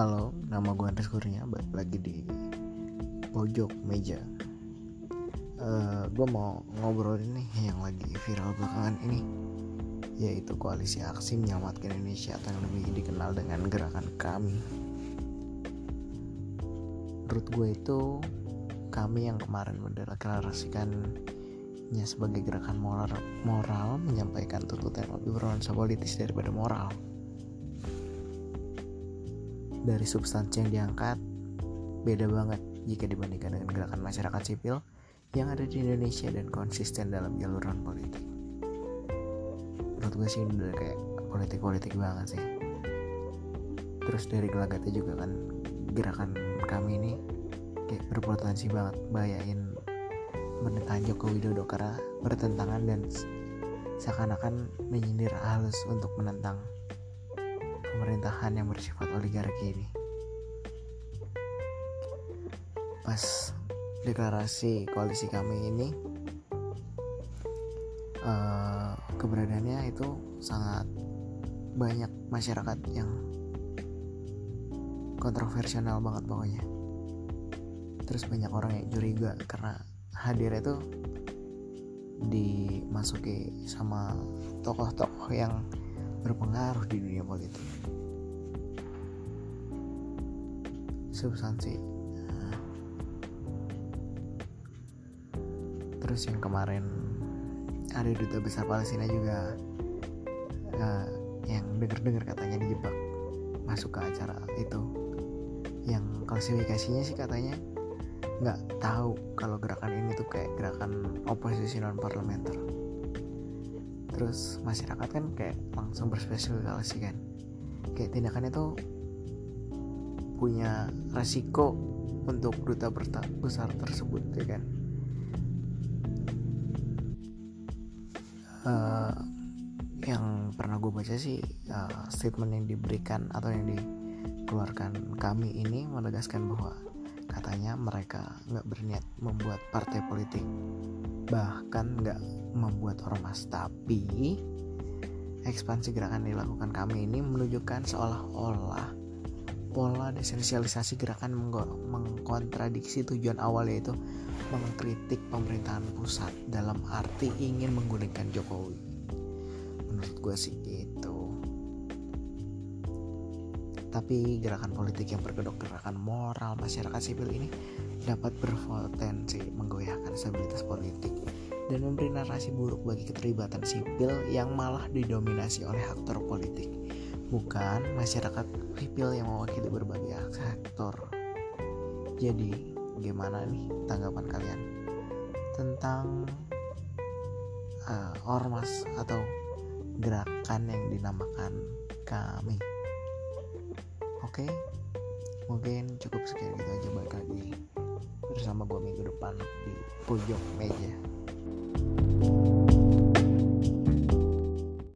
Halo, nama gue Andres Kurnia, balik lagi di pojok meja. Uh, gue mau ngobrol ini yang lagi viral belakangan ini, yaitu koalisi aksi menyelamatkan Indonesia atau yang lebih dikenal dengan gerakan kami. Menurut gue itu kami yang kemarin mendeklarasikannya sebagai gerakan moral, moral menyampaikan tuntutan lebih bernuansa politis daripada moral dari substansi yang diangkat beda banget jika dibandingkan dengan gerakan masyarakat sipil yang ada di Indonesia dan konsisten dalam jaluran politik. Menurut gue sih udah kayak politik-politik banget sih. Terus dari gelagatnya juga kan gerakan kami ini kayak berpotensi banget bayain pemerintahan Joko Widodo karena bertentangan dan seakan-akan menyindir halus untuk menentang pemerintahan yang bersifat oligarki ini. Pas deklarasi koalisi kami ini, uh, keberadaannya itu sangat banyak masyarakat yang kontroversial banget pokoknya. Terus banyak orang yang curiga karena hadir itu dimasuki sama tokoh-tokoh yang berpengaruh di dunia politik substansi. Terus yang kemarin ada duta besar Palestina juga uh, yang denger-dengar katanya dijebak masuk ke acara itu. Yang klasifikasinya sih katanya nggak tahu kalau gerakan ini tuh kayak gerakan oposisi non parlementer terus masyarakat kan kayak langsung berspekulasi kan. Kayak tindakannya tuh punya resiko untuk duta besar tersebut ya kan? Uh, yang pernah gue baca sih uh, statement yang diberikan atau yang dikeluarkan kami ini menegaskan bahwa katanya mereka nggak berniat membuat partai politik. Bahkan nggak membuat ormas. Tapi ekspansi gerakan dilakukan kami ini menunjukkan seolah-olah pola desentralisasi gerakan mengkontradiksi tujuan awal yaitu mengkritik pemerintahan pusat dalam arti ingin menggunakan Jokowi. Menurut gue sih gitu. Tapi gerakan politik yang berkedok gerakan moral masyarakat sipil ini dapat berpotensi menggoyahkan stabilitas politik dan memberi narasi buruk bagi keterlibatan sipil yang malah didominasi oleh aktor politik, bukan masyarakat sipil yang mewakili berbagai sektor. Jadi, gimana nih tanggapan kalian tentang uh, ormas atau gerakan yang dinamakan kami? Oke, mungkin cukup sekian gitu aja balik lagi bersama gue minggu depan di pojok meja.